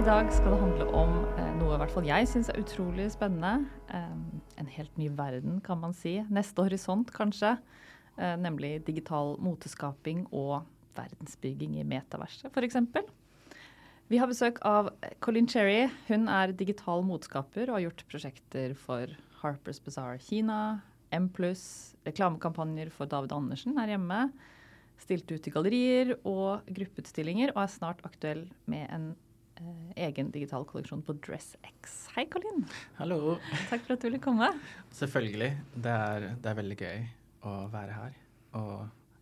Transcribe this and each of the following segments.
I dag skal det handle om eh, noe i hvert fall jeg syns er utrolig spennende. Eh, en helt ny verden, kan man si. Neste horisont, kanskje. Eh, nemlig digital moteskaping og verdensbygging i metaverset, f.eks. Vi har besøk av Colin Cherry. Hun er digital moteskaper og har gjort prosjekter for Harper's Bazaar Kina, M+, reklamekampanjer for David Andersen her hjemme, stilt ut i gallerier og gruppeutstillinger, og er snart aktuell med en egen digital kolleksjon på DressX. Hei, Colin. Hallo. Takk for at du ville komme. Selvfølgelig. Det er, det er veldig gøy å være her. Og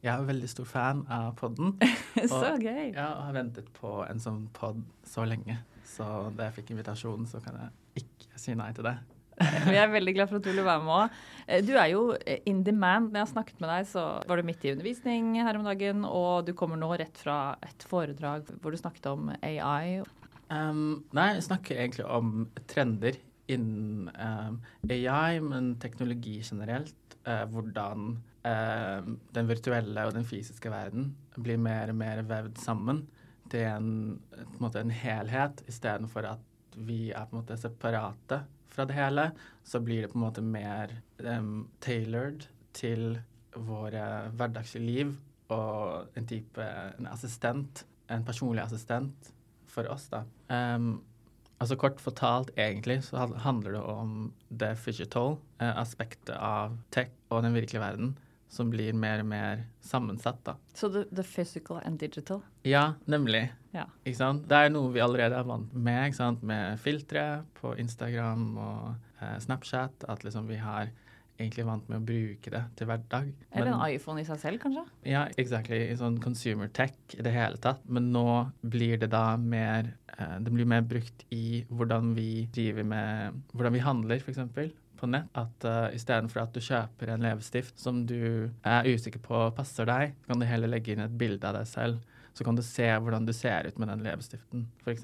jeg er veldig stor fan av podden. så gøy. Jeg har ventet på en sånn pod så lenge. Så da jeg fikk invitasjonen, så kan jeg ikke si nei til det. Vi er veldig glad for at du ville være med òg. Du er jo in demand. Når jeg har snakket med deg, så var du midt i undervisning her om dagen, og du kommer nå rett fra et foredrag hvor du snakket om AI. Um, nei, jeg snakker egentlig om trender innen um, AI, men teknologi generelt. Uh, hvordan uh, den virtuelle og den fysiske verden blir mer og mer vevd sammen til en, en, måte, en helhet, istedenfor at vi er på en måte separate fra det hele. Så blir det på en måte mer um, tailored til våre hverdagslige liv og en type en assistent, en personlig assistent for oss, da. Um, altså Kort fortalt, egentlig, så handler det om det digital eh, aspektet av tech og den virkelige verden som blir mer og mer sammensatt. da. Så the, the physical and digital? Ja, nemlig. Yeah. Ikke sant? Det er noe vi allerede er vant med, ikke sant? med filtre på Instagram og eh, Snapchat. At liksom vi har egentlig vant med å bruke det til hverdag. Eller en iPhone i seg selv, kanskje? Ja, exactly. I sånn consumer tech i det hele tatt. Men nå blir det da mer eh, Det blir mer brukt i hvordan vi driver med Hvordan vi handler, f.eks på nett at uh, istedenfor at du kjøper en leppestift som du er usikker på passer deg, kan du heller legge inn et bilde av deg selv. Så kan du se hvordan du ser ut med den leppestiften, f.eks.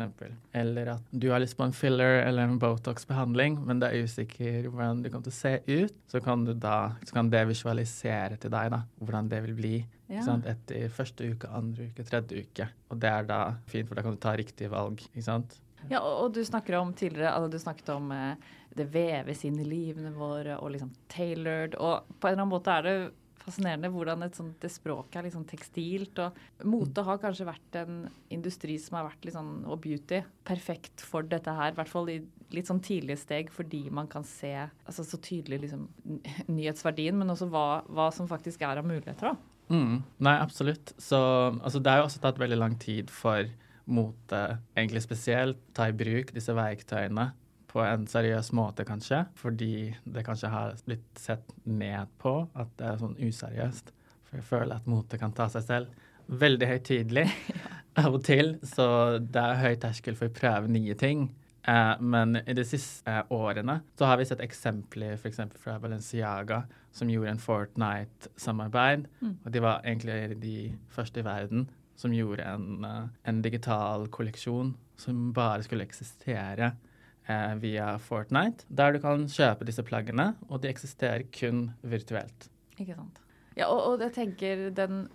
Eller at du har lyst på en filler eller en Botox-behandling, men du er usikker hvordan du kommer til å se ut. Så kan, da, så kan det visualisere til deg da, hvordan det vil bli ja. etter første uke, andre uke, tredje uke. Og det er da fint, for da kan du ta riktige valg. ikke sant? Ja, og, og, du snakker om tidligere, altså du snakket om eh, det veves inn i livene våre og liksom tailored. Og på en eller annen måte er det fascinerende hvordan et sånt, det språket er litt sånn tekstilt. Og mote har kanskje vært en industri som har vært litt sånn, og beauty, perfekt for dette her. I hvert fall i litt sånn tidlige steg fordi man kan se altså så tydelig liksom, nyhetsverdien, men også hva, hva som faktisk er av muligheter. da. Mm, nei, absolutt. Så altså, det har jo også tatt veldig lang tid for mote, egentlig spesielt, ta i bruk disse verktøyene på en seriøs måte, kanskje. Fordi det kanskje har blitt sett ned på at det er sånn useriøst. For jeg føler at mote kan ta seg selv veldig høytidelig av og til. Så det er høy terskel for å prøve nye ting. Eh, men i de siste eh, årene så har vi sett eksempler f.eks. fra Balenciaga, som gjorde en Fortnite-samarbeid. Mm. Og de var egentlig de første i verden som gjorde en, uh, en digital kolleksjon som bare skulle eksistere uh, via Fortnite, der du kan kjøpe disse plaggene, og de eksisterer kun virtuelt. Ikke sant. Ja, og, og jeg tenker den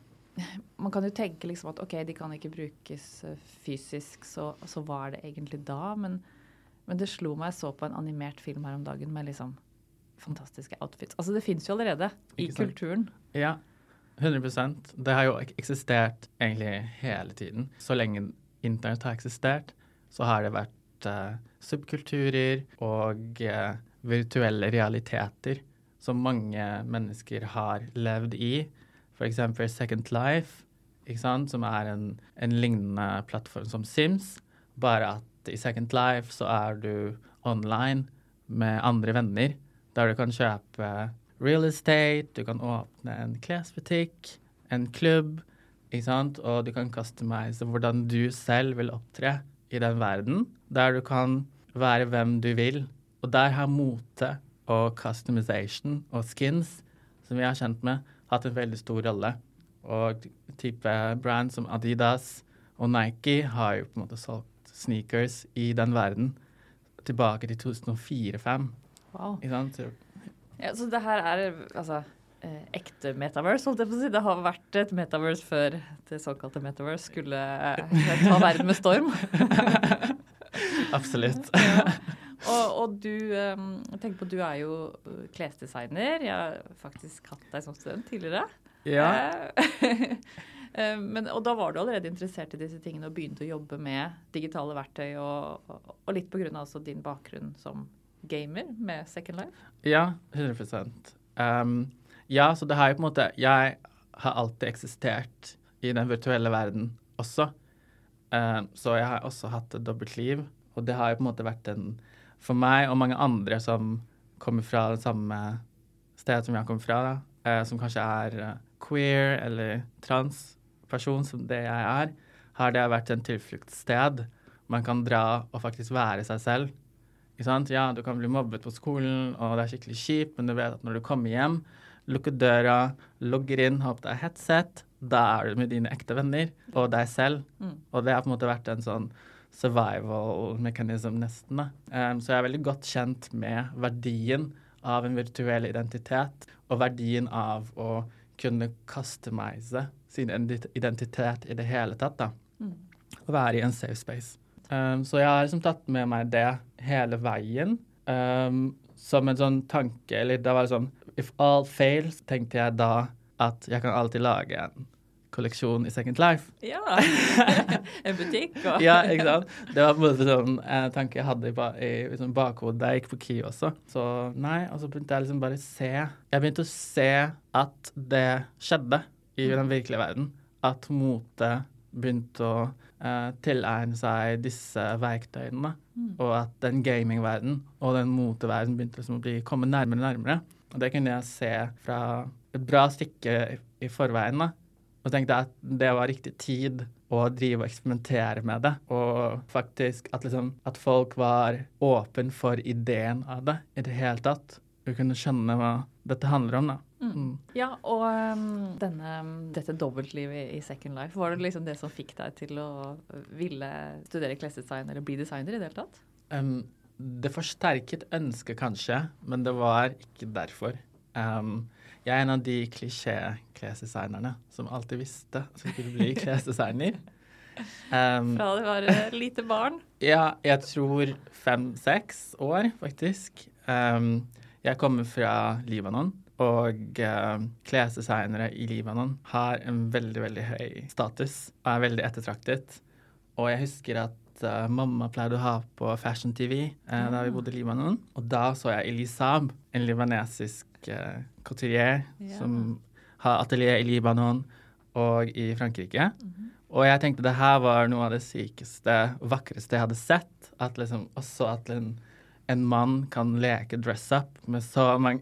man kan jo tenke liksom at OK, de kan ikke brukes eh, fysisk, så, så hva er det egentlig da? Men, men, det slo meg, jeg så på en animert film her om dagen med liksom fantastiske outfits. Altså det fins jo allerede i kulturen. Ja, 100% Det har jo eksistert egentlig hele tiden. Så lenge internett har eksistert, så har det vært uh, subkulturer og uh, virtuelle realiteter som mange mennesker har levd i. F.eks. Second Life, som er en, en, lignende plattform som Sims. Bare at i Second Life så er du online med andre venner, der du kan kjøpe real estate, du kan åpne en klesbutikk, en klubb, og du kan customize hvordan du selv vil opptre i den verden, der du kan være hvem du vil. Og der har mote og customization og skins, som vi har kjent med, hatt en veldig stor rolle. Og type brand som Adidas og Nike har jo på en måte solgt sneakers i den verden tilbake til 2004-2005. Wow. Ja, så det her er altså ekte metaverse, holdt jeg på å si. Det har vært et metaverse før det såkalte metaverse skulle eh, ta verden med storm. absolutt. Ja. Og, og, du jeg tenker på, du er jo klesdesigner. Jeg har faktisk hatt deg som student tidligere. Ja. Eh, men, og da var du allerede interessert i disse tingene og begynte å jobbe med digitale verktøy, og, og, litt pga. din bakgrunn som gamer med Second Life? Ja, 100 um, Ja, så det har jo på en måte Jeg har alltid eksistert i den virtuelle verden også. Um, så jeg har også hatt et dobbeltliv, og det har jo på en måte vært en For meg og mange andre som kommer fra det samme stedet som jeg kommer fra, uh, som kanskje er uh, queer eller transperson, som det jeg er, har det vært en tilfluktssted. Man kan dra og faktisk være seg selv. Ja, du kan bli mobbet på skolen, og det er skikkelig kjipt, men du vet at når du kommer hjem, lukker døra, logger inn, har på deg headset, da er du med dine ekte venner og deg selv. Mm. Og det har på en måte vært en sånn survival-mekanism, nesten. Um, så jeg er veldig godt kjent med verdien av en virtuell identitet, og verdien av å kunne customize sin identitet i det hele tatt. da. Mm. Å være i en safe space. Um, så jeg har liksom tatt med meg det hele veien. Um, som en sånn tanke eller det var liksom If all fails, tenkte jeg da at jeg kan alltid lage en kolleksjon i Second Life. Ja. en butikk og Ja, ikke sant. Det var på en måte sånn en tanke jeg hadde i, i liksom bakhodet da jeg gikk på KI også. Så nei, og så begynte jeg liksom bare å se Jeg begynte å se at det skjedde i mm. den virkelige verden. At mote begynte å uh, tilegne seg disse verktøyene. Mm. Og at den gamingverden og den moteverdenen begynte liksom å bli, komme nærmere og nærmere. Og det kunne jeg se fra et bra stykke i, forveien. da. Og tenkte at det var riktig tid å drive og eksperimentere med det. Og faktisk at, liksom, at folk var åpen for ideen av det i det hele tatt. Og kunne skjønne hva dette handler om, da. Mm. Mm. Ja, og um, denne, dette dobbeltlivet i Second Life, var det liksom det som fikk deg til å ville studere klesdesign eller bli designer i det hele tatt? Um, det forsterket ønsket kanskje, men det var ikke derfor. Um, jeg er en av de klisjé-klesdesignerne som alltid visste at jeg skulle bli klesdesigner. Um, Fra du var et lite barn? Ja, jeg tror fem-seks år, faktisk. Um, jeg kommer fra Libanon, og uh, klesdesignere i Libanon har en veldig, veldig høy status og er veldig ettertraktet. Og jeg husker at uh, mamma pleide å ha på Fashion TV uh, da vi bodde i Libanon. Og da så jeg Elisab, en libanesisk uh, couturier som har atelier i Libanon og i Frankrike. Mm -hmm. Og jeg tenkte det her var noe av det sykeste, vakreste jeg hadde sett. At liksom også at en, en mann kan leke dress up med så mange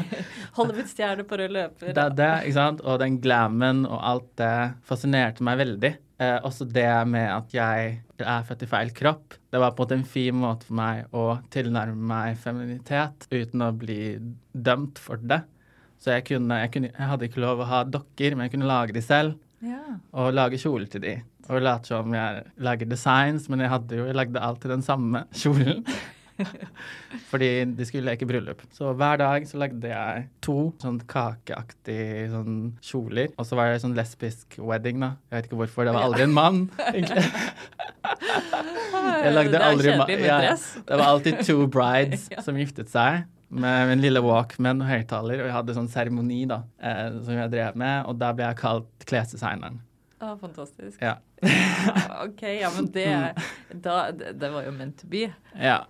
Hollywood-stjerner på rød løper. Det er det, ikke sant? Og den glammen og alt det fascinerte meg veldig. Eh, også det med at jeg er født i feil kropp. Det var på en måte en fin måte for meg å tilnærme meg feminitet uten å bli dømt for det. Så jeg, kunne, jeg, kunne, jeg, hadde ikke lov å ha dokker, men jeg kunne lage de selv. Ja. Og lage kjoler til de. Og late som jeg lager designs, men jeg, hadde jo, jeg lagde alltid den samme kjolen. Fordi de skulle leke bryllup. Så hver dag så lagde jeg to sånn kakeaktige sånn kjoler. Og så var det sånn lesbisk wedding, da. Jeg vet ikke hvorfor. Det var aldri en mann, egentlig. Jeg lagde aldri mann. Ja, det var alltid two brides som giftet seg med min lille Walkman og høyttaler, og jeg hadde sånn seremoni da, eh, som jeg drev med, og da ble jeg kalt klesdesigneren. Å, fantastisk. Ja. ja. OK, ja, men det, da, det var jo meant to be. Ja.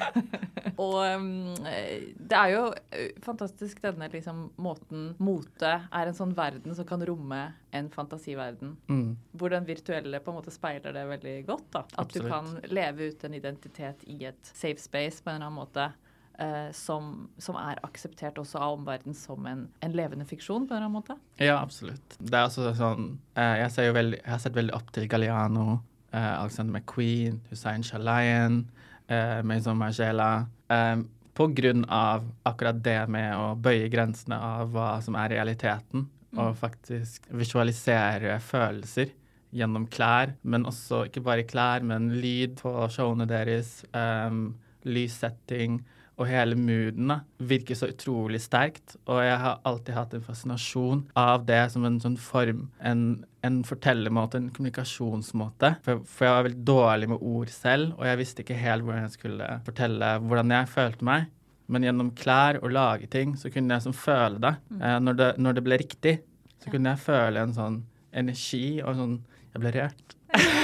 og um, det er jo eh, fantastisk denne liksom, måten mote er en sånn verden som kan romme en fantasiverden. Mm. Hvor den virtuelle på en måte speiler det veldig godt. da. At Absolutt. du kan leve ut en identitet i et safe space på en eller annen måte eh, som, som, er akseptert også av omverdenen som en, en, levende fiksjon, på en eller annen måte? Ja, absolutt. Det er altså sånn eh, jeg, ser jo veldig, jeg har sett veldig opp til Galliano, eh, Alexander McQueen, Hussein Shalayan, eh, Maison Margiela. Eh, på grunn av akkurat det med å bøye grensene av hva som er realiteten, mm. og faktisk visualisere følelser gjennom klær, men også ikke bare klær, men lyd på showene deres, um, lyssetting, og hele mooden da, virker så utrolig sterkt. Og jeg har alltid hatt en fascinasjon av det som en sånn form, en, en fortellermåte, en kommunikasjonsmåte. For, for, jeg var veldig dårlig med ord selv, og jeg visste ikke helt hvordan jeg skulle fortelle hvordan jeg følte meg. Men gjennom klær og lage ting, så kunne jeg sånn føle det. Mm. Eh, når det. Når det ble riktig, så kunne jeg føle en sånn energi og sånn Jeg ble rørt.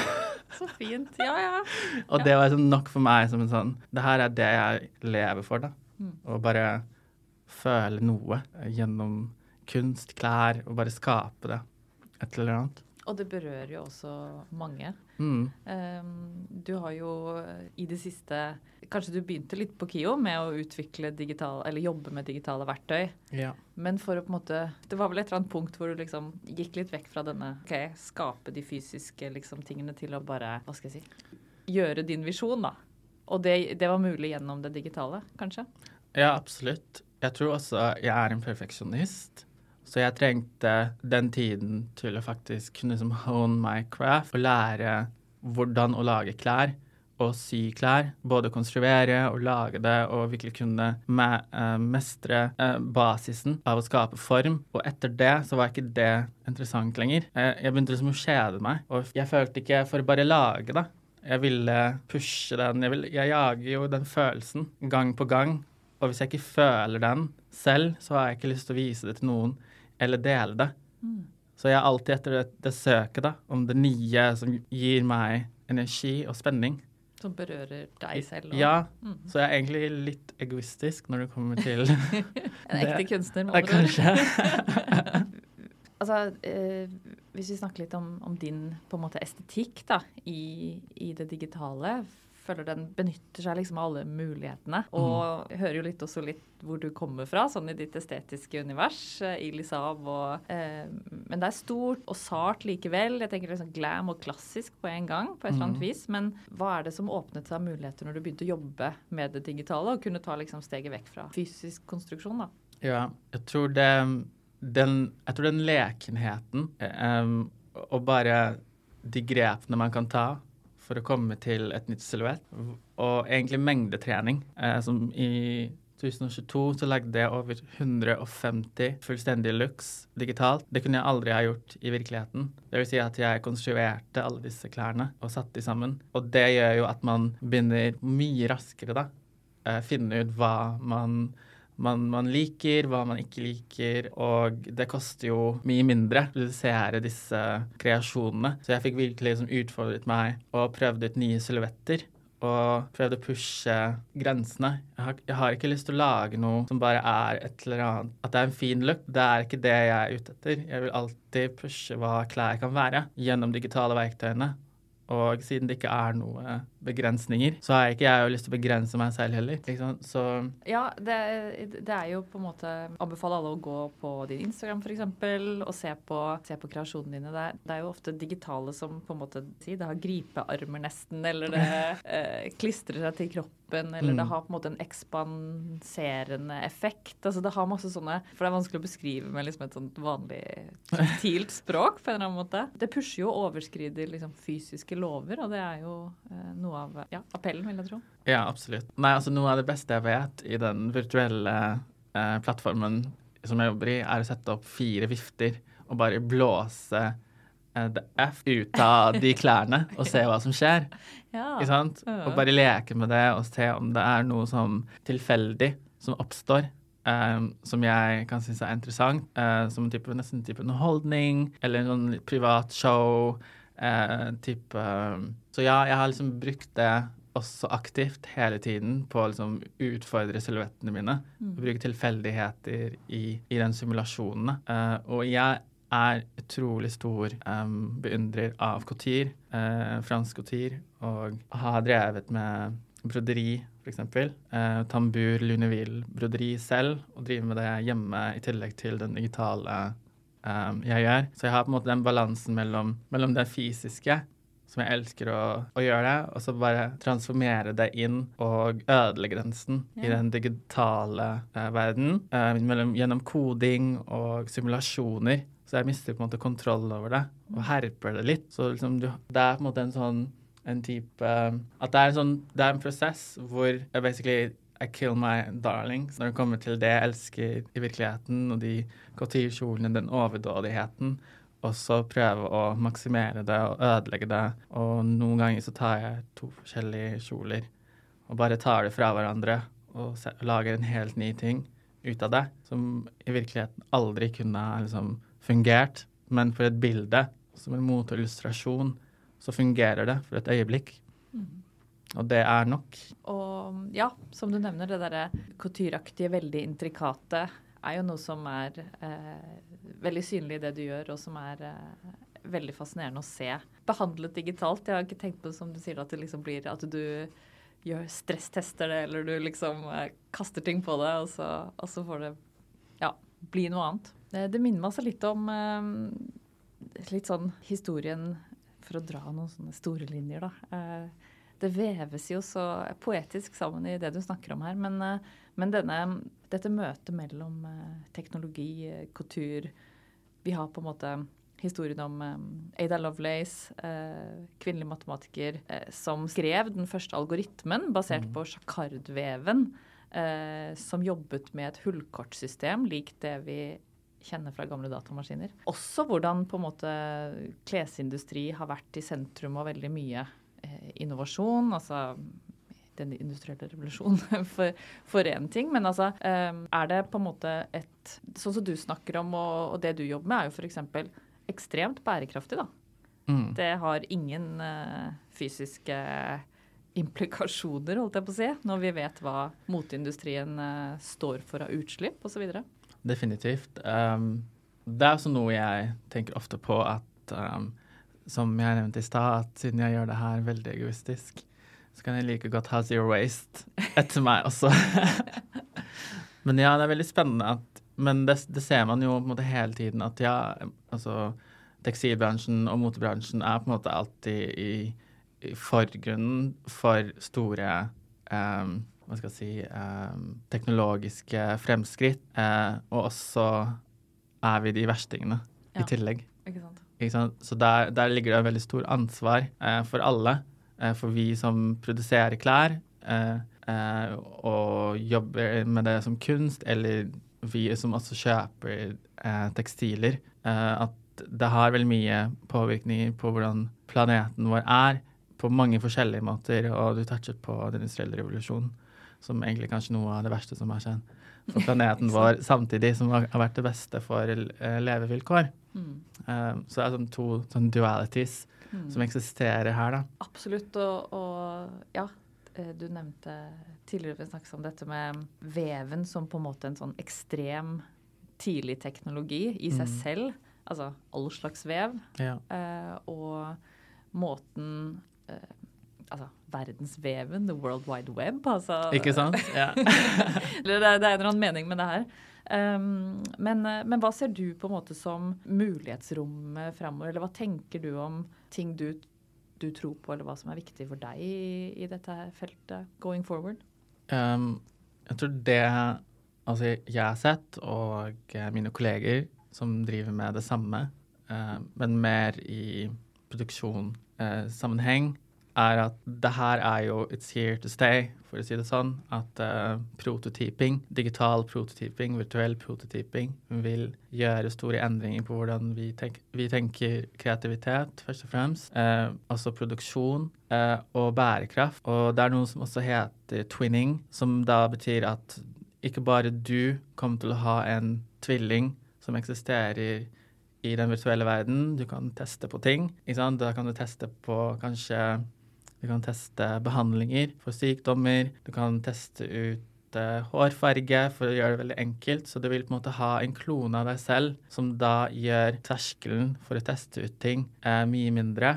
Så fint. Ja, ja. og det var sånn nok for meg som en sånn Det her er det jeg lever for, da. Mm. Å bare føle noe gjennom kunst, klær, og bare skape det. Et eller annet. Og det berører jo også mange. Mm. Um, du har jo i det siste Kanskje du begynte litt på KIO med å utvikle digital, eller jobbe med digitale verktøy. Ja. Men for å på en måte Det var vel et eller annet punkt hvor du liksom gikk litt vekk fra denne OK, skape de fysiske liksom, tingene til å bare Hva skal jeg si Gjøre din visjon, da. Og det, det var mulig gjennom det digitale, kanskje? Ja, absolutt. Jeg tror også jeg er en perfeksjonist. Så jeg trengte den tiden til å faktisk kunne liksom hone my craft og lære hvordan å lage klær og sy klær. Både konstruere og lage det og virkelig kunne me uh, mestre uh, basisen av å skape form. Og etter det så var ikke det interessant lenger. Uh, jeg begynte liksom å kjede meg, og jeg følte ikke for å bare lage det. Jeg ville pushe den. Jeg, ville, jeg jager jo den følelsen gang på gang. Og hvis jeg ikke føler den selv, så har jeg ikke lyst til å vise det til noen eller dele det. Mm. Så jeg er alltid etter det, det søket da, om det nye som gir meg energi og spenning. Som berører deg selv? Og... Ja. Mm. Så jeg er egentlig litt egoistisk når det kommer til En ekte kunstner, må du Kanskje. altså, eh, hvis vi snakker litt om, om din måte estetikk da, i, i det digitale føler den benytter seg liksom av alle mulighetene. Og jeg hører jo litt også litt hvor du kommer fra, sånn i ditt estetiske univers, eh, i Lisav og eh, Men det er stort og sart likevel. Jeg tenker liksom glam og klassisk på en gang, på et eller annet mm. vis. Men hva er det som åpnet seg av muligheter når du begynte å jobbe med det digitale, og kunne ta liksom steget vekk fra fysisk konstruksjon, da? Ja, jeg tror det den, jeg tror den lekenheten um, og bare de grepene man kan ta for å komme til et nytt silhuett. Og egentlig mengdetrening. Eh, som i 2022 så lagde jeg over 150 fullstendige looks digitalt. Det kunne jeg aldri ha gjort i virkeligheten. Det vil si at jeg konstruerte alle disse klærne og satte de sammen. Og det gjør jo at man begynner mye raskere, da. Eh, finne ut hva man man, man, liker, hva man ikke liker, og det koster jo mye mindre å produsere disse kreasjonene. Så jeg fikk virkelig liksom utfordret meg og prøvd ut nye silhuetter. Og prøvde å pushe grensene. Jeg har, jeg har, ikke lyst til å lage noe som bare er et eller annet At det er en fin look. Det er ikke det jeg er ute etter. Jeg vil alltid pushe hva klær kan være gjennom digitale verktøyene. Og siden det ikke er noe begrensninger, så har ikke jeg jo lyst til å begrense meg selv heller. Ikke sant? Så Ja, det, det, er jo på en måte Anbefaler alle å gå på din Instagram f.eks. og se på, se på kreasjonene dine. Det er, det er, jo ofte digitale som på en måte si, Det har gripearmer nesten, eller det eh, klistrer seg til kroppen kroppen, eller mm. det har på en måte en ekspanserende effekt. Altså det har masse sånne For det er vanskelig å beskrive med liksom et sånt vanlig subtilt språk på en eller annen måte. Det pusher jo og overskrider liksom fysiske lover, og det er jo eh, noe av ja, appellen, vil jeg tro. Ja, absolutt. Nei, altså noe av det beste jeg vet i den virtuelle eh, plattformen som jeg jobber i, er å sette opp fire vifter og bare blåse Eh, the F ut av de klærne og se hva som skjer. Ja. Ikke sant? Og bare leke med det og se om det er noe som tilfeldig som oppstår. Um, som jeg kan synes er interessant. Uh, som type, nesten type underholdning eller en sånn privat show. Uh, type, så ja, jeg har liksom brukt det også aktivt hele tiden på å liksom utfordre silhuettene mine. Mm. Bruke tilfeldigheter i, i den simulasjonen. Uh, og jeg er utrolig stor um, beundrer av couture, uh, fransk couture, og har drevet med broderi, f.eks. Uh, tambur, luneville-broderi selv, og driver med det hjemme i tillegg til den digitale um, jeg gjør. Så jeg har på en måte den balansen mellom, mellom det fysiske som jeg elsker å, å, gjøre og så bare transformere det inn og ødelegge grensen ja. i den digitale uh, verden. Uh, mellom, gjennom koding og simulasjoner. Så jeg mister på en måte kontroll over det og herper det litt. Så liksom du, det er på en måte en sånn en type At det er en sånn Det er en prosess hvor jeg basically I kill my darlings når det kommer til det jeg elsker i virkeligheten, og de couture-kjolene, den overdådigheten. Og så prøve å maksimere det og ødelegge det. Og noen ganger så tar jeg to forskjellige kjoler og bare tar det fra hverandre og lager en helt ny ting ut av det, som i virkeligheten aldri kunne liksom fungert. Men for et bilde, som en moteillustrasjon, så fungerer det for et øyeblikk. Mm. Og det er nok. Og ja, som du nevner, det derre coutureaktige, veldig intrikate er jo noe som er eh, veldig synlig i det du gjør, og som er eh, veldig fascinerende å se. Behandlet digitalt. Jeg har ikke tenkt på det som du sier, at liksom blir at du gjør stresstester det, eller du liksom eh, kaster ting på det, og så, og så, får det ja, bli noe annet. Det, det minner meg altså litt om eh, litt sånn historien, for å dra noen sånne store linjer, da. Eh, det veves jo så poetisk sammen i det du snakker om her. Men, eh, men denne, dette møtet mellom eh, teknologi, kultur Vi har på en måte historien om Ada Lovelace, kvinnelig matematiker, som skrev den første algoritmen basert mm. på sjakardveven, som jobbet med et hullkortsystem likt det vi kjenner fra gamle datamaskiner. Også hvordan på en måte klesindustri har vært i sentrum av veldig mye Eh, innovasjon, altså den industrielle revolusjonen for én ting. Men altså, eh, er det på en måte et Sånn som du snakker om, og, det du jobber med, er jo f.eks. ekstremt bærekraftig, da. Mm. Det har ingen uh, fysiske implikasjoner, holdt jeg på å si, når vi vet hva moteindustrien står for av utslipp osv. Definitivt. Um, det er også noe jeg tenker ofte på at um, som jeg nevnte i stad, at siden jeg gjør det her veldig egoistisk, så kan jeg like godt ha zero waste etter meg også. men ja, det er veldig spennende at Men det, det ser man jo på en måte hele tiden at ja, altså tekstilbransjen og motebransjen er på en måte alltid i, i forgrunnen for store um, hva skal jeg si um, teknologiske fremskritt. Uh, og også er vi de verstingene ja. i tillegg. Ikke sant? Så der, der, ligger det et veldig stort ansvar eh, for alle. Eh, for vi som produserer klær eh, eh, og jobber med det som kunst, eller vi som også kjøper eh, tekstiler. Eh, at det har veldig mye påvirkninger på hvordan planeten vår er på mange forskjellige måter. Og du touchet på den industrielle revolusjonen, som egentlig kanskje noe av det verste som har skjedd for planeten vår, samtidig som har vært det beste for levevilkår. Mm. Um, så det er sånn to sånn dualities mm. som eksisterer her, da. Absolutt. Og, og ja, eh, du nevnte tidligere vi snakket om dette med veven som på en måte en sånn ekstrem tidlig teknologi i seg mm. selv. Altså all slags vev. Ja. Uh, og måten uh, Altså verdensveven, the world wide web, altså. Ikke sant? Ja. det, er, det er en eller annen mening med det her. Um, men, eh, men, hva ser du på en måte som mulighetsrommet framover? Eller hva tenker du om ting du, du, tror på, eller hva som er viktig for deg i, i dette feltet going forward? Um, jeg tror det altså jeg har sett, og mine kolleger som driver med det samme, uh, men mer i produksjonssammenheng, uh, er at det her er jo it's here to stay, for å si det sånn. At uh, prototyping, digital prototyping, virtuell prototyping, vil gjøre store endringer på hvordan vi, tenk, vi tenker kreativitet, først og fremst. Uh, altså produksjon uh, og bærekraft. Og det er noe som også heter twinning, som da betyr at ikke bare du kommer til å ha en tvilling som eksisterer i den virtuelle verden. Du kan teste på ting. Da kan du teste på kanskje du kan teste behandlinger for sykdommer. Du kan teste ut uh, hårfarge for å gjøre det veldig enkelt. Så du vil på en måte ha en klone av deg selv, som da gjør terskelen for å teste ut ting uh, mye mindre.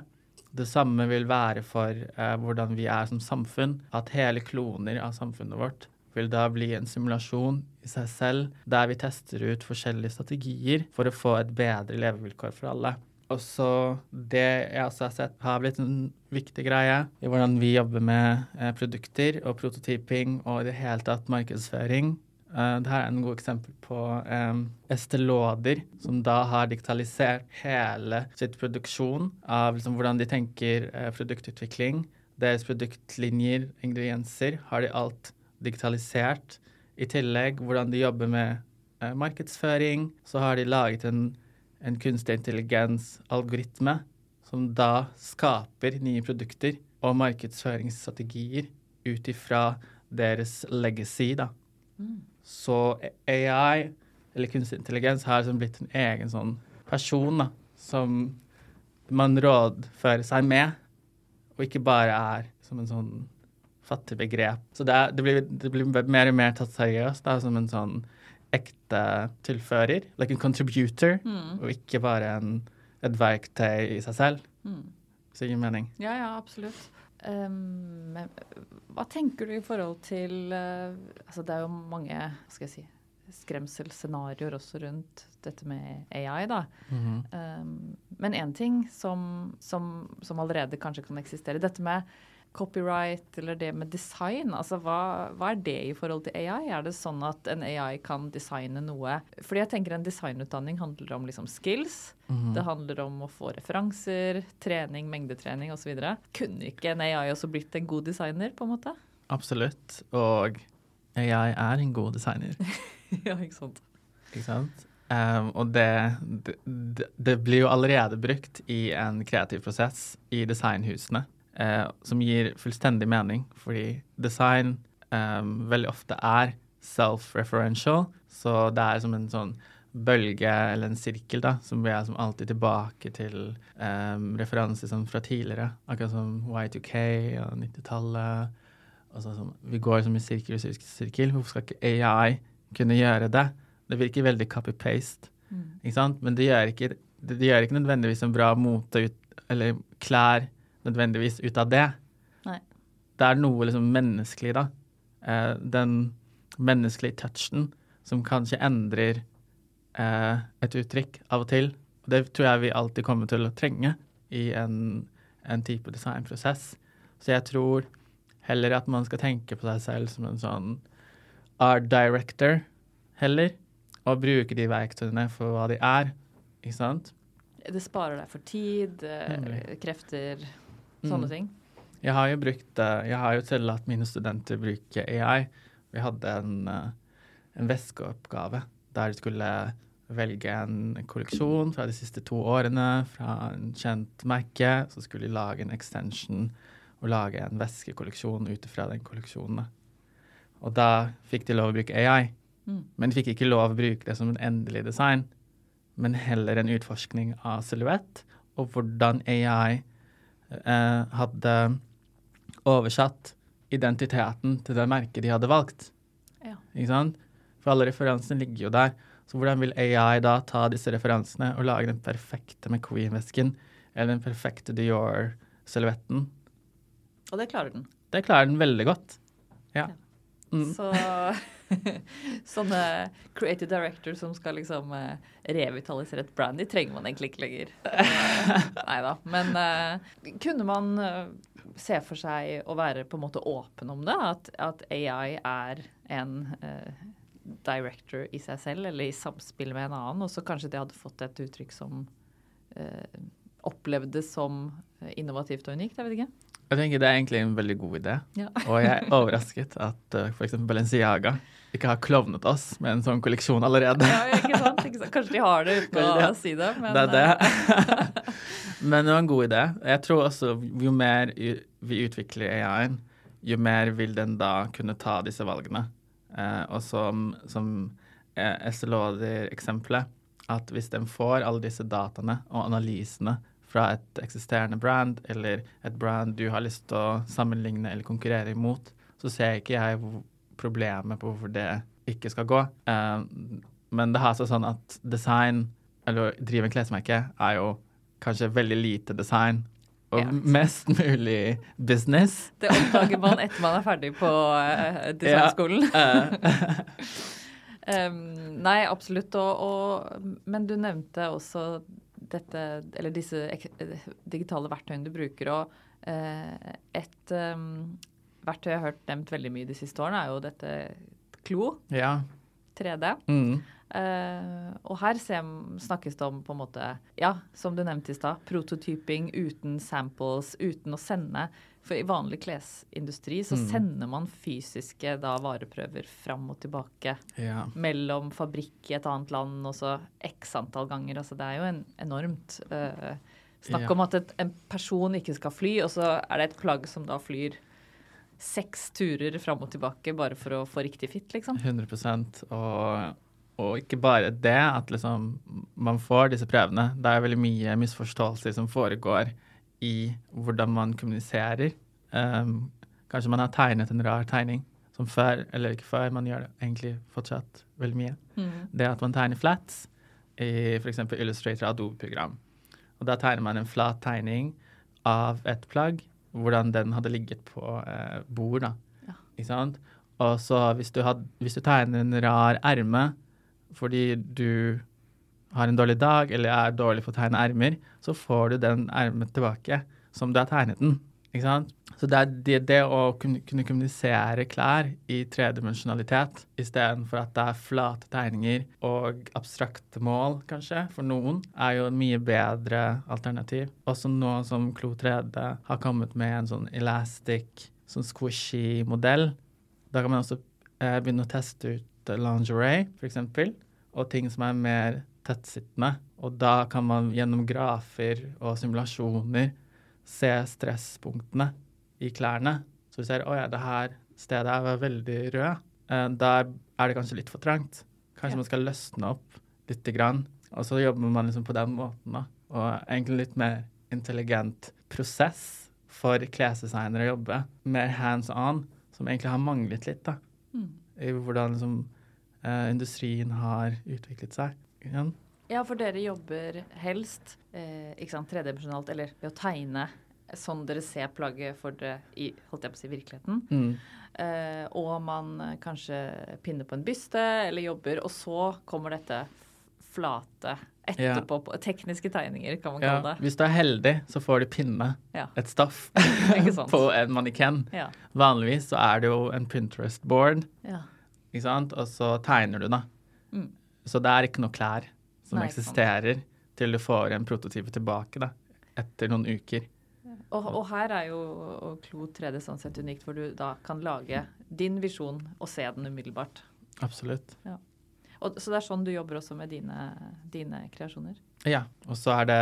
Det samme vil være for uh, hvordan vi er som samfunn. At hele kloner av samfunnet vårt vil da bli en simulasjon i seg selv, der vi tester ut forskjellige strategier for å få et bedre levevilkår for alle. Og så det jeg også har sett har blitt en viktig greie i hvordan vi jobber med eh, produkter og prototyping og i det hele tatt markedsføring. Uh, det her er en god eksempel på um, Estelauder, som da har digitalisert hele sitt produksjon av liksom, hvordan de tenker uh, produktutvikling. Deres produktlinjer, ingredienser, har de alt digitalisert. I tillegg hvordan de jobber med uh, markedsføring, så har de laget en, en kunstig intelligens-algoritme som da skaper nye produkter og markedsføringsstrategier ut ifra deres legacy, da. Mm. Så AI, eller kunstig intelligens, har liksom blitt en egen sånn person da, som man rådfører seg med, og ikke bare er som en sånn fattig begrep. Så det, er, det, blir, det, blir, mer og mer tatt seriøst da, som en sånn ekte tilfører, like en contributor, Mm. og ikke bare en, et verktøy i seg selv. Mm. Hvis det gir mening. Ja, ja, absolutt. Um, hva tenker du i forhold til uh, Altså, det er jo mange hva skal jeg si, skremselsscenarioer også rundt dette med AI, da. Um, men én ting som, som, som allerede kanskje kan eksistere, dette med copyright eller det med design, altså hva, hva, er det i forhold til AI? Er det sånn at en AI kan designe noe? Fordi jeg tenker en designutdanning handler om liksom skills. Mhm. Det handler om å få referanser, trening, mengdetrening osv. Kunne ikke en AI også blitt en god designer, på en måte? Absolutt. Og AI er en god designer. ja, ikke sant. Ikke sant? Um, og det, det, det blir jo allerede brukt i en kreativ prosess i designhusene, uh, som gir fullstendig mening, fordi design um, veldig ofte er self-referential, så det er som en sånn bølge eller en sirkel da, som blir som alltid tilbake til um, referanser som fra tidligere, akkurat som Y2K og 90-tallet. og vi går som i sirkel og sirkel, sirkel. Hvorfor skal ikke AI kunne gjøre det? Det virker veldig copy-paste, Mm. ikke sant? Men det gjør ikke, det, det gjør ikke nødvendigvis en bra mote ut, eller klær nødvendigvis ut av det. Nei. Det er noe liksom menneskelig, da. Eh, den menneskelige touchen som kanskje endrer eh, et uttrykk av og til. Og det tror jeg vi alltid kommer til å trenge i en, en type designprosess. Så jeg tror heller at man skal tenke på seg selv som en sånn art director heller, og bruke de verktøyene for hva de er. Ikke sant? Det sparer deg for tid, eh, krefter, sånne Mm. ting. Jeg har jo brukt eh, Jeg har jo tillatt mine studenter bruke AI. Vi hadde en, eh, en veskeoppgave der de skulle velge en kolleksjon fra de siste to årene fra en kjent merke. Så skulle de lage en extension og lage en veskekolleksjon ut fra den kolleksjonen. Og da fikk de lov å bruke AI. Mm. Men de fikk ikke lov å bruke det som en endelig design, men heller en utforskning av silhuett, og hvordan AI hadde oversatt identiteten til det merket de hadde valgt. Ja. Ikke sant? For alle referansene ligger jo der. Så hvordan vil AI da ta disse referansene og lage den perfekte McQueen-vesken eller den perfekte Dior-silhuetten? Og det klarer den. Det klarer den veldig godt. Ja. Mm. Så sånne creative director som skal liksom eh, revitalisere et brand, de trenger man egentlig ikke lenger. Nei da. Men eh, kunne man eh, se for seg å være på en måte åpen om det? At, at AI er en uh, director i seg selv, eller i samspill med en annen, og så kanskje det hadde fått et uttrykk som eh, opplevdes som innovativt og unikt? Jeg vet ikke. Jeg tenker Det er egentlig en veldig god idé. Ja. Og jeg er overrasket at uh, f.eks. Balenciaga ikke har klovnet oss med en sånn kolleksjon allerede. Ja, ikke sant, ikke sant? Kanskje de har det uten å si det. Men, det er eh, det. Men det var en god idé. Jeg tror også jo mer vi utvikler AI-en, jo mer vil den da kunne ta disse valgene. Eh, og som, som eh, Estelåder-eksempelet, at hvis den får alle disse dataene og analysene fra et eksisterende brand, eller et brand du har lyst til å sammenligne eller konkurrere imot, så ser ikke jeg problemet på hvorfor det ikke skal gå. Eh, men det har seg sånn at design, eller å drive en klesmerke, er jo kanskje veldig lite design. Og Ja. mest mulig business. Det oppdager man etter man er ferdig på eh, designskolen. Ja. Um, nei, absolutt. Og, og, men du nevnte også dette, eller disse digitale verktøyene du bruker. Og et um, verktøy jeg har hørt nevnt veldig mye de siste årene, er jo dette Klo. ja. 3D. Mm. Uh, og her snakkes det om på en måte, ja, som du nevnte i stad, prototyping uten samples, uten å sende. For i vanlig klesindustri så Mm. sender man fysiske da vareprøver fram og tilbake Ja. mellom fabrikk i et annet land og så x antall ganger. Altså det er jo en enormt uh, Snakk Ja. om at et, en person ikke skal fly, og så er det et plagg som da flyr seks turer fram og tilbake bare for å få riktig fit, liksom. 100 og, og ikke bare det, at liksom man får disse prøvene. Det er veldig mye misforståelser som foregår i hvordan man kommuniserer. Um, kanskje man har tegnet en rar tegning som før, eller ikke før, man gjør det egentlig fortsatt veldig mye. Mm. Det at man tegner flats i f.eks. Illustrator Adobe-program. Og da tegner man en flat tegning av et plagg, hvordan den hadde ligget på eh, bord. da. Ja. Ikke sant? Og så hvis du, had, hvis du tegner en rar erme fordi du har en dårlig dag eller er dårlig på å tegne ermer, så får du den ermet tilbake som du har tegnet den. Ikke sant? Så det er det, det å kunne, kommunisere klær i tredimensjonalitet istedenfor at det er flate tegninger og abstrakte mål, kanskje, for noen, er jo en mye bedre alternativ. Også nå som Klo 3D har kommet med en sånn elastic, sånn squishy modell, da kan man også eh, begynne å teste ut lingerie, f.eks., og ting som er mer tettsittende. Og da kan man gjennom grafer og simulasjoner se stresspunktene i klærne. Så vi ser å ja, det her stedet er veldig rød. Eh, der er det kanskje litt for trangt. Kanskje Ja. man skal løsne opp lite grann. Og så jobber man liksom på den måten, da. Og egentlig litt mer intelligent prosess for klesdesignere å jobbe. Mer hands on, som egentlig har manglet litt, da. Mm. I hvordan liksom eh, industrien har utviklet seg. Ja. Ja, for dere jobber helst eh, ikke sant, tredimensjonalt, eller ved å tegne sånn dere ser plagget for dere i holdt jeg på å si, virkeligheten. Mm. Eh, og man eh, kanskje pinner på en byste eller jobber, og så kommer dette flate etterpå. på Tekniske tegninger, kan man Ja, kalle det. hvis du er heldig, så får du pinne Ja. et stoff på en mannekenn. Ja. Vanligvis så er det jo en Pinterest-board, ja. ikke sant? og så tegner du, da. Mm. Så det er ikke noe klær som Nei, eksisterer til du får en prototype tilbake da, etter noen uker. Og, og her er jo og Klo 3D sånn sett unikt, hvor du da kan lage din visjon og se den umiddelbart. Absolutt. Og, så det er sånn du jobber også med dine, dine kreasjoner? Ja, og så er det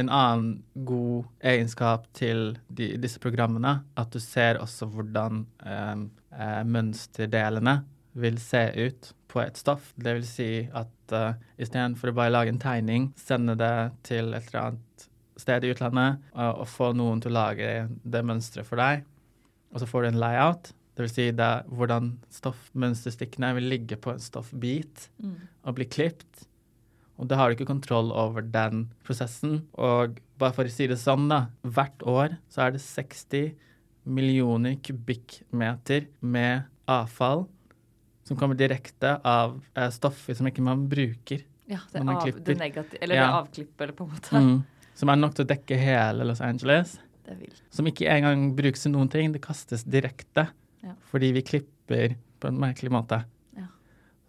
en annen god egenskap til de, disse programmene, at du ser også hvordan eh, eh, mønsterdelene vil se ut på et stoff. Det vil si at uh, istedenfor å bare lage en tegning, sende det til et eller annet sted i utlandet og, og få noen til å lage det mønsteret for deg, og så får du en layout. Vil si det, er hvordan stoffmønsterstykkene vil ligge på en stoffbit Mm. og bli klipt. Og da har du ikke kontroll over den prosessen. Og bare for å si det sånn, da. Hvert år så er det 60 millioner kubikkmeter med avfall som kommer direkte av eh, stoffer som ikke man bruker. Ja, det, er av, det negative, eller Ja. det avklippet, på en måte. Mm. Som er nok til å dekke hele Los Angeles. Det vil. Som ikke engang brukes til noen ting. Det kastes direkte. Ja. Fordi vi klipper på en merkelig måte. Ja.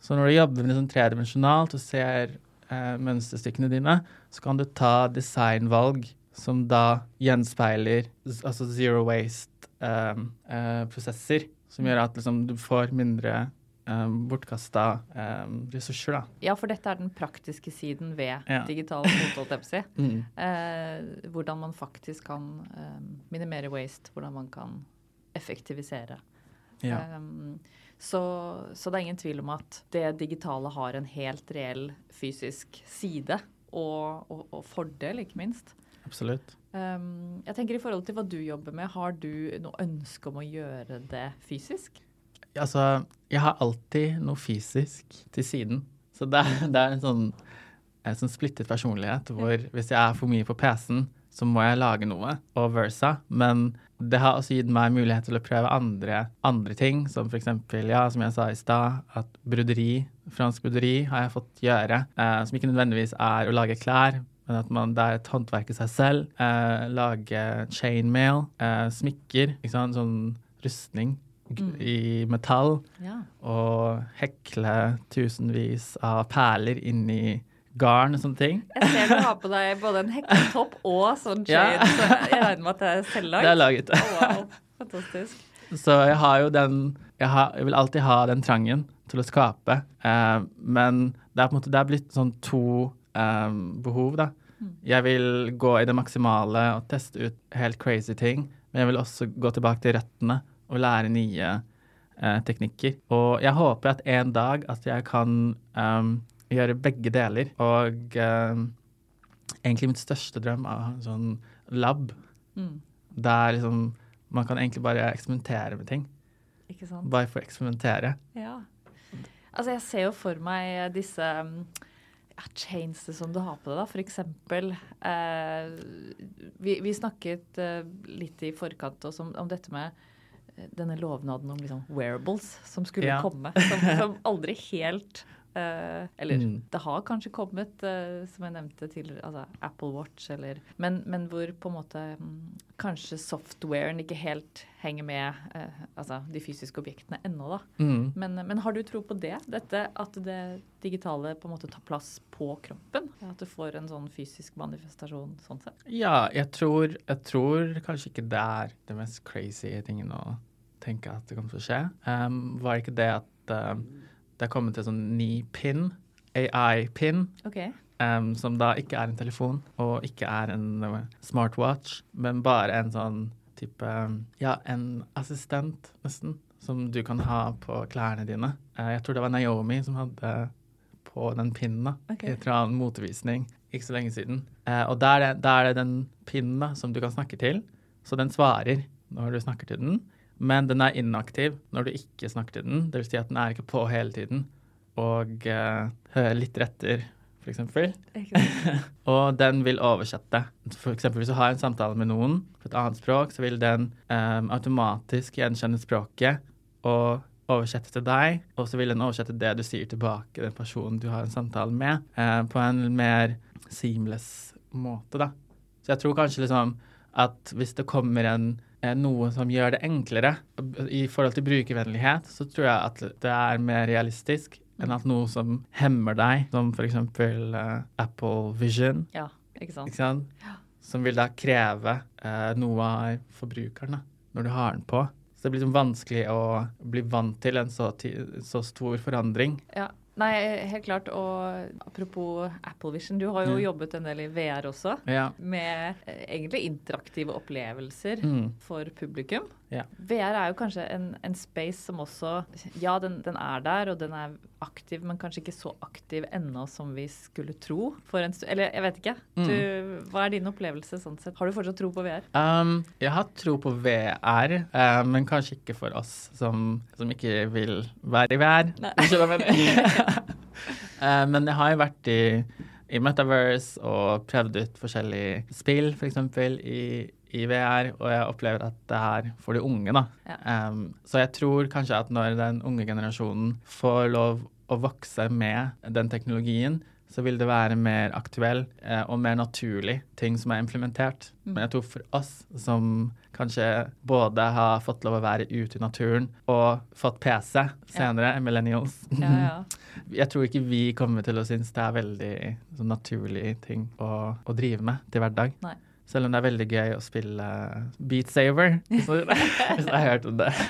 Så når du jobber med sånn tredimensjonalt og ser eh, mønsterstykkene dine, så kan du ta designvalg som da gjenspeiler altså zero waste-prosesser. som gjør at liksom, du får mindre um, bortkasta ressurser, da. Ja, for dette er den praktiske siden ved Ja. digital mote, holdt jeg på å si. Mm. Eh, hvordan man faktisk kan eh, minimere waste, hvordan man kan effektivisere. Ja. Um, så, så det er ingen tvil om at det digitale har en helt reell fysisk side, og, og, og fordel, ikke minst. Absolutt. Um, jeg tenker I forhold til hva du jobber med, har du noe ønske om å gjøre det fysisk? Altså, jeg har alltid noe fysisk til siden. Så det, det er en sånn, en sånn splittet personlighet hvor hvis jeg er for mye på PC-en, så må jeg lage noe, og versa. Men det har også gitt meg mulighet til å prøve andre, andre ting, som eksempel, ja, som jeg sa i stad, at broderi, fransk broderi, har jeg fått gjøre. Eh, som ikke nødvendigvis er å lage klær, men at man, det er et håndverk i seg selv. Eh, lage chainmail, eh, smykker, ikke sant, sånn rustning Mm. i metall Ja. og hekle tusenvis av perler inni garn og sånne ting. Jeg ser du har på deg både en hekletopp og sånn Ja. så jeg regner med at det er Det er laget. Oh, wow. Fantastisk. Så jeg har jo den jeg, har, jeg vil alltid ha den trangen til å skape. Eh, men det er på en måte det er blitt sånn to eh, behov, da. Jeg vil gå i det maksimale og teste ut helt crazy ting. Men jeg vil også gå tilbake til røttene og lære nye eh, teknikker. Og jeg håper at en dag at jeg kan um, gjøre begge deler. Og um, egentlig mitt største drøm er en sånn lab Mm. der liksom man kan egentlig bare eksperimentere med ting. Ikke sant? Bare for å eksperimentere. Ja. Altså, jeg ser jo for meg disse um, ja, chainsene som du har på deg, da. For eksempel eh, vi, vi snakket eh, litt i forkant også om, om dette med denne lovnaden om liksom wearables som skulle Ja. komme. Som, som aldri helt eh, Eller Mm. det har kanskje kommet, uh, som jeg nevnte tidligere, altså Apple Watch eller men, men hvor på en måte um, kanskje softwaren ikke helt henger med uh, altså de fysiske objektene ennå, da. Mm. Men, men har du tro på det? Dette at det digitale på en måte tar plass på kroppen? At du får en sånn fysisk manifestasjon sånn sett? Ja, jeg tror, jeg tror kanskje ikke det er det mest crazy tingen å tenke at det kommer til å skje. Um, var ikke det at um, det er kommet til sånn ny pin, AI-pin, okay. um, som da ikke er en telefon og ikke er en uh, smartwatch, men bare en sånn type um, Ja, en assistent, nesten, som du kan ha på klærne dine. Uh, jeg tror det var Naomi som hadde på den pinnen da, okay. i en motevisning ikke så lenge siden. Uh, og da er det den pinnen da, som du kan snakke til, så den svarer når du snakker til den. Men den er inaktiv når du ikke snakker til den. Det vil si at den er ikke på hele tiden og uh, hører litt etter, f.eks. Og den vil oversette. Eksempel hvis du har en samtale med noen på et annet språk, så vil den um, automatisk gjenkjenne språket og oversette til deg, og så vil den oversette det du sier tilbake den personen du har en samtale med, uh, på en mer seamless måte, da. Så jeg tror kanskje liksom at hvis det kommer en noe som gjør det enklere i forhold til brukervennlighet, så tror jeg at det er mer realistisk enn at noe som hemmer deg, som f.eks. Uh, Apple Vision, Ja, ikke sant? ikke sant? som vil da kreve uh, noe av forbrukeren da, når du har den på. Så det blir liksom vanskelig å bli vant til en så, så stor forandring. Ja. Nei, helt klart. Og apropos Apple Vision, du har jo ja. jobbet en del i VR også. Ja. Med eh, egentlig interaktive opplevelser Mm. for publikum. Ja. VR er jo kanskje en, en space som også Ja, den, den er der, og den er aktiv, men kanskje ikke så aktiv ennå som vi skulle tro for en. Eller jeg vet ikke. Mm. Du, hva er din opplevelse sånn sett? Har du fortsatt tro på VR? Um, jeg har tro på VR, uh, men kanskje ikke for oss som, som ikke vil være i VR. Mener. Eh, men jeg har jo vært i, i Metaverse og prøvd ut forskjellige spill, f.eks. I, i VR, og jeg opplever at det er for de unge, da. Ja. Um, så jeg tror kanskje at når den unge generasjonen får lov å vokse med den teknologien, så vil det være mer aktuell eh, og mer naturlig ting som er implementert. Men jeg tror for oss som kanskje både har fått lov å være ute i naturen og fått PC senere, millennials Ja, ja. Jeg tror ikke vi kommer til å synes det er veldig sånn, naturlig ting å, å drive med til hverdag. Nei. Selv om det er veldig gøy å spille Beat Saver. Hvis jeg har hørt om det.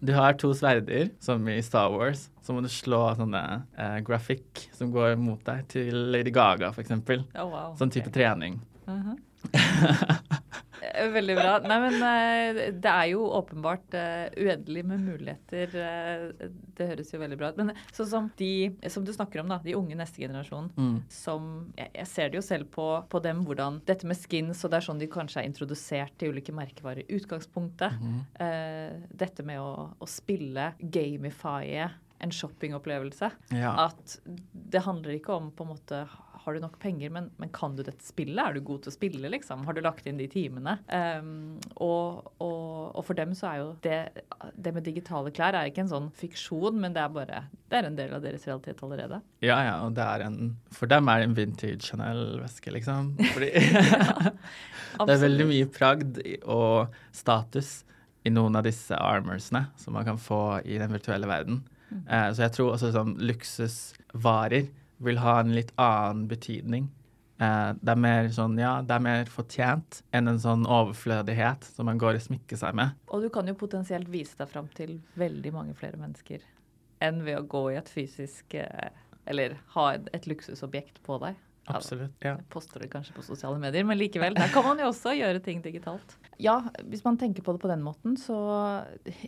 Du har to sverder, som i Star Wars. Så må du slå sånne eh, grafikk som går mot deg, til Lady Gaga f.eks. Oh, wow. Sånn type okay. trening. Mhm. Eh, Veldig bra. Nei, men eh, det er jo åpenbart eh, uendelig med muligheter. eh, Det høres jo veldig bra ut. Men sånn som de som du snakker om, da, de unge neste generasjon, Mm. som jeg, jeg ser det jo selv på, på dem, hvordan dette med skins, og det er sånn de kanskje er introdusert til ulike merkevarer i utgangspunktet. Mm. Uh, dette med å, å spille, gamifye en shoppingopplevelse. Ja. At det handler ikke om på en måte har du nok penger, men, men kan du dette spillet? Er du god til å spille, liksom? Har du lagt inn de timene? Um, og, og, og for dem så er jo det, det med digitale klær er ikke en sånn fiksjon, men det er bare det er en del av deres realitet allerede. ja, ja, og det er en For dem er det en vintage Chanel-veske, liksom. Fordi det er veldig mye pragd og status i noen av disse armorsene som man kan få i den virtuelle verden. Eh, så jeg tror også sånn luksusvarer vil ha en litt annen betydning. Eh, det er mer sånn, ja, det er mer fortjent enn en sånn overflødighet som man går og smykker seg med. Og du kan jo potensielt vise deg fram til veldig mange flere mennesker enn ved å gå i et fysisk eh, Eller ha et, et luksusobjekt på deg. Absolutt, ja. Jeg poster det kanskje på sosiale medier, men likevel. Der kan man jo også gjøre ting digitalt. Ja, hvis man tenker på det på den måten, så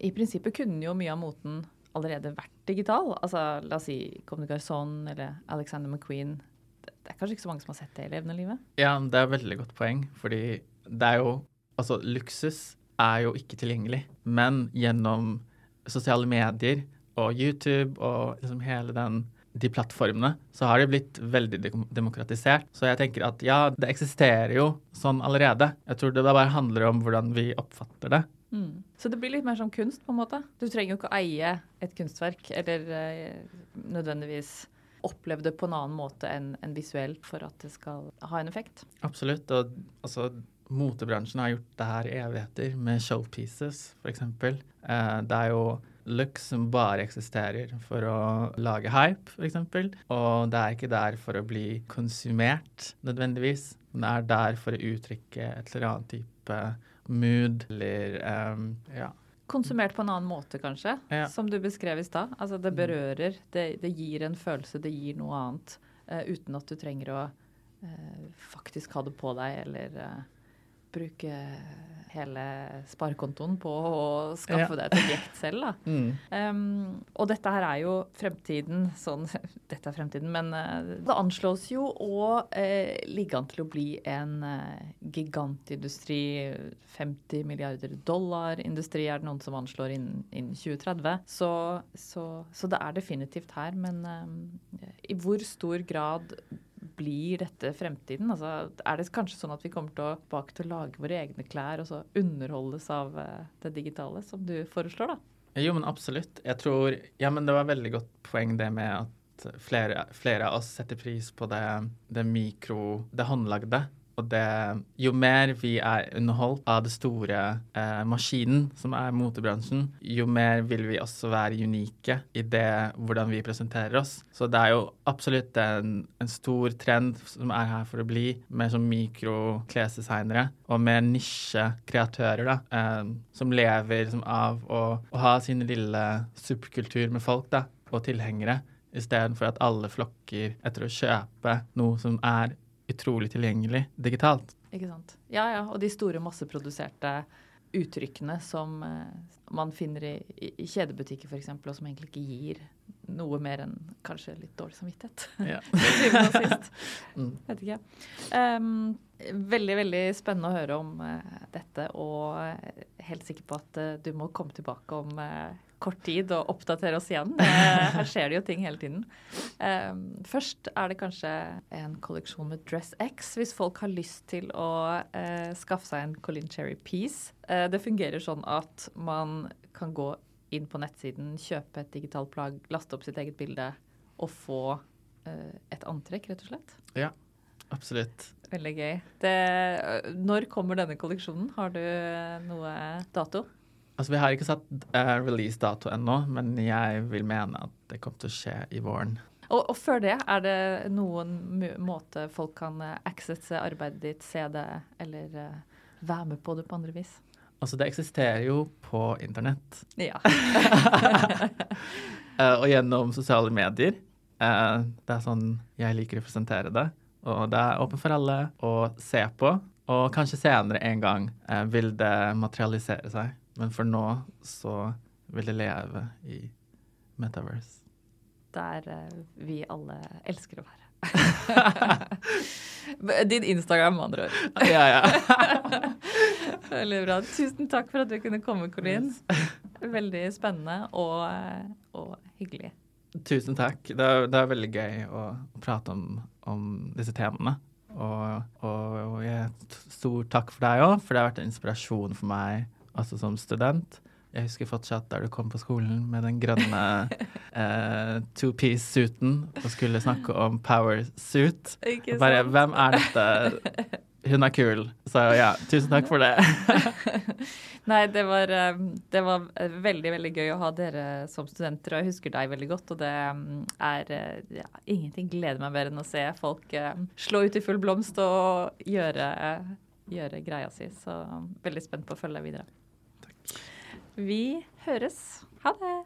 i prinsippet kunne jo mye av moten allerede vært digital. Altså la oss si Comme Garçons eller Alexander McQueen. Det det er kanskje ikke så mange som har sett det i levende livet? Ja, det er et veldig godt poeng, fordi det er jo Altså, luksus er jo ikke tilgjengelig, men gjennom sosiale medier og YouTube og liksom hele den de plattformene, så har det blitt veldig demokratisert. Så jeg tenker at ja, det eksisterer jo sånn allerede. Jeg tror det bare handler om hvordan vi oppfatter det. Så det blir litt mer som kunst, på en måte? Du trenger jo ikke å eie et kunstverk, eller eh, nødvendigvis oppleve det på en annen måte enn en visuelt for at det skal ha en effekt. Absolutt. Og altså, motebransjen har gjort det her i evigheter, med showpieces, f.eks. Eh, det er jo looks som bare eksisterer for å lage hype, f.eks. Og det er ikke der for å bli konsumert, nødvendigvis. Men det er der for å uttrykke et eller annet type mood, eller um, ja. Konsumert på en annen måte, kanskje, Ja. som du beskrev i stad. Altså, det berører, det, det gir en følelse, det gir noe annet, Uh, uten at du trenger å uh, faktisk ha det på deg, eller eh, bruke hele sparekontoen på å skaffe deg et objekt selv. Da. Mm. Um, og dette her er jo fremtiden, sånn Dette er fremtiden, men uh, det anslås jo å uh, ligge an til å bli en uh, gigantindustri. 50 milliarder dollar-industri er det noen som anslår innen, innen 2030. Så, så, så det er definitivt her. Men i hvor stor grad blir dette fremtiden? Altså, er det kanskje sånn at vi kommer tilbake til å lage våre egne klær og så underholdes av eh, det digitale, som du foreslår, da? Jo, men absolutt. Jeg tror Ja, men det var veldig godt poeng det med at flere, flere av oss setter pris på det, det mikro, det håndlagde. Og det Jo mer vi er underholdt av det store eh, maskinen som er motebransjen, jo mer vil vi også være unike i det hvordan vi presenterer oss. Så det er jo absolutt en, en stor trend som er her for å bli, med sånn mikroklesdesignere og med nisjekreatører, da, eh, som lever liksom, av å, å ha sin lille subkultur med folk da, og tilhengere, istedenfor at alle flokker etter å kjøpe noe som er utrolig tilgjengelig digitalt. Ikke sant. Ja, ja. Og de store masseproduserte uttrykkene som eh, man finner i, i, i kjedebutikker f.eks., og som egentlig ikke gir noe mer enn kanskje litt dårlig samvittighet. Ja. Mm. Vet ikke. Um, veldig, veldig spennende å høre om uh, dette, og eh, helt sikker på at uh, du må komme tilbake om eh, kort tid og oppdatere oss igjen. Her skjer det jo ting hele tiden. Em, først er det kanskje en kolleksjon med Dress X, hvis folk har lyst til å eh, skaffe seg en Colin Cherry Piece. Eh, det fungerer sånn at man kan gå inn på nettsiden, kjøpe et digitalt plagg, laste opp sitt eget bilde og få eh, et antrekk, rett og slett. ja, absolutt. Veldig gøy. Det, når kommer denne kolleksjonen? Har du noe dato? Altså, Vi har ikke satt uh, release-dato ennå, men jeg vil mene at det kommer til å skje i våren. Og, og før det, er det noen måte folk kan eh, accesse arbeidet ditt, se det, eller uh, være med på det på andre vis? Altså, det eksisterer jo på internett. Ja. uh, og gjennom sosiale medier. Uh, det er sånn jeg liker å presentere det. Og det er åpent for alle å se på. Og kanskje senere en gang vil det materialisere seg. Men for nå så vil det leve i Metaverse. Der eh, vi alle elsker å være. Din Instagram, med andre ord. Ja, ja. Veldig bra. Tusen takk for at du kunne komme, Colin. Veldig spennende og, og hyggelig. Tusen takk. Det er, det er veldig gøy å prate om, om disse temaene. Og, og, og jeg, stor takk for deg òg, for det har vært en inspirasjon for meg altså som student. Jeg husker fortsatt der du kom på skolen med den grønne eh, two-piece-suiten og skulle snakke om power suit. Bare, hvem er dette? Hun er kul. Så ja, tusen takk for det. Nei, det var, eh, det var, veldig veldig gøy å ha dere som studenter, og jeg husker deg veldig godt. Og det mm, er ja, ingenting gleder meg mer enn å se folk slå ut i full blomst og gjøre, gjøre greia si. Så veldig spent på å følge deg videre. Vi høres. Ha det.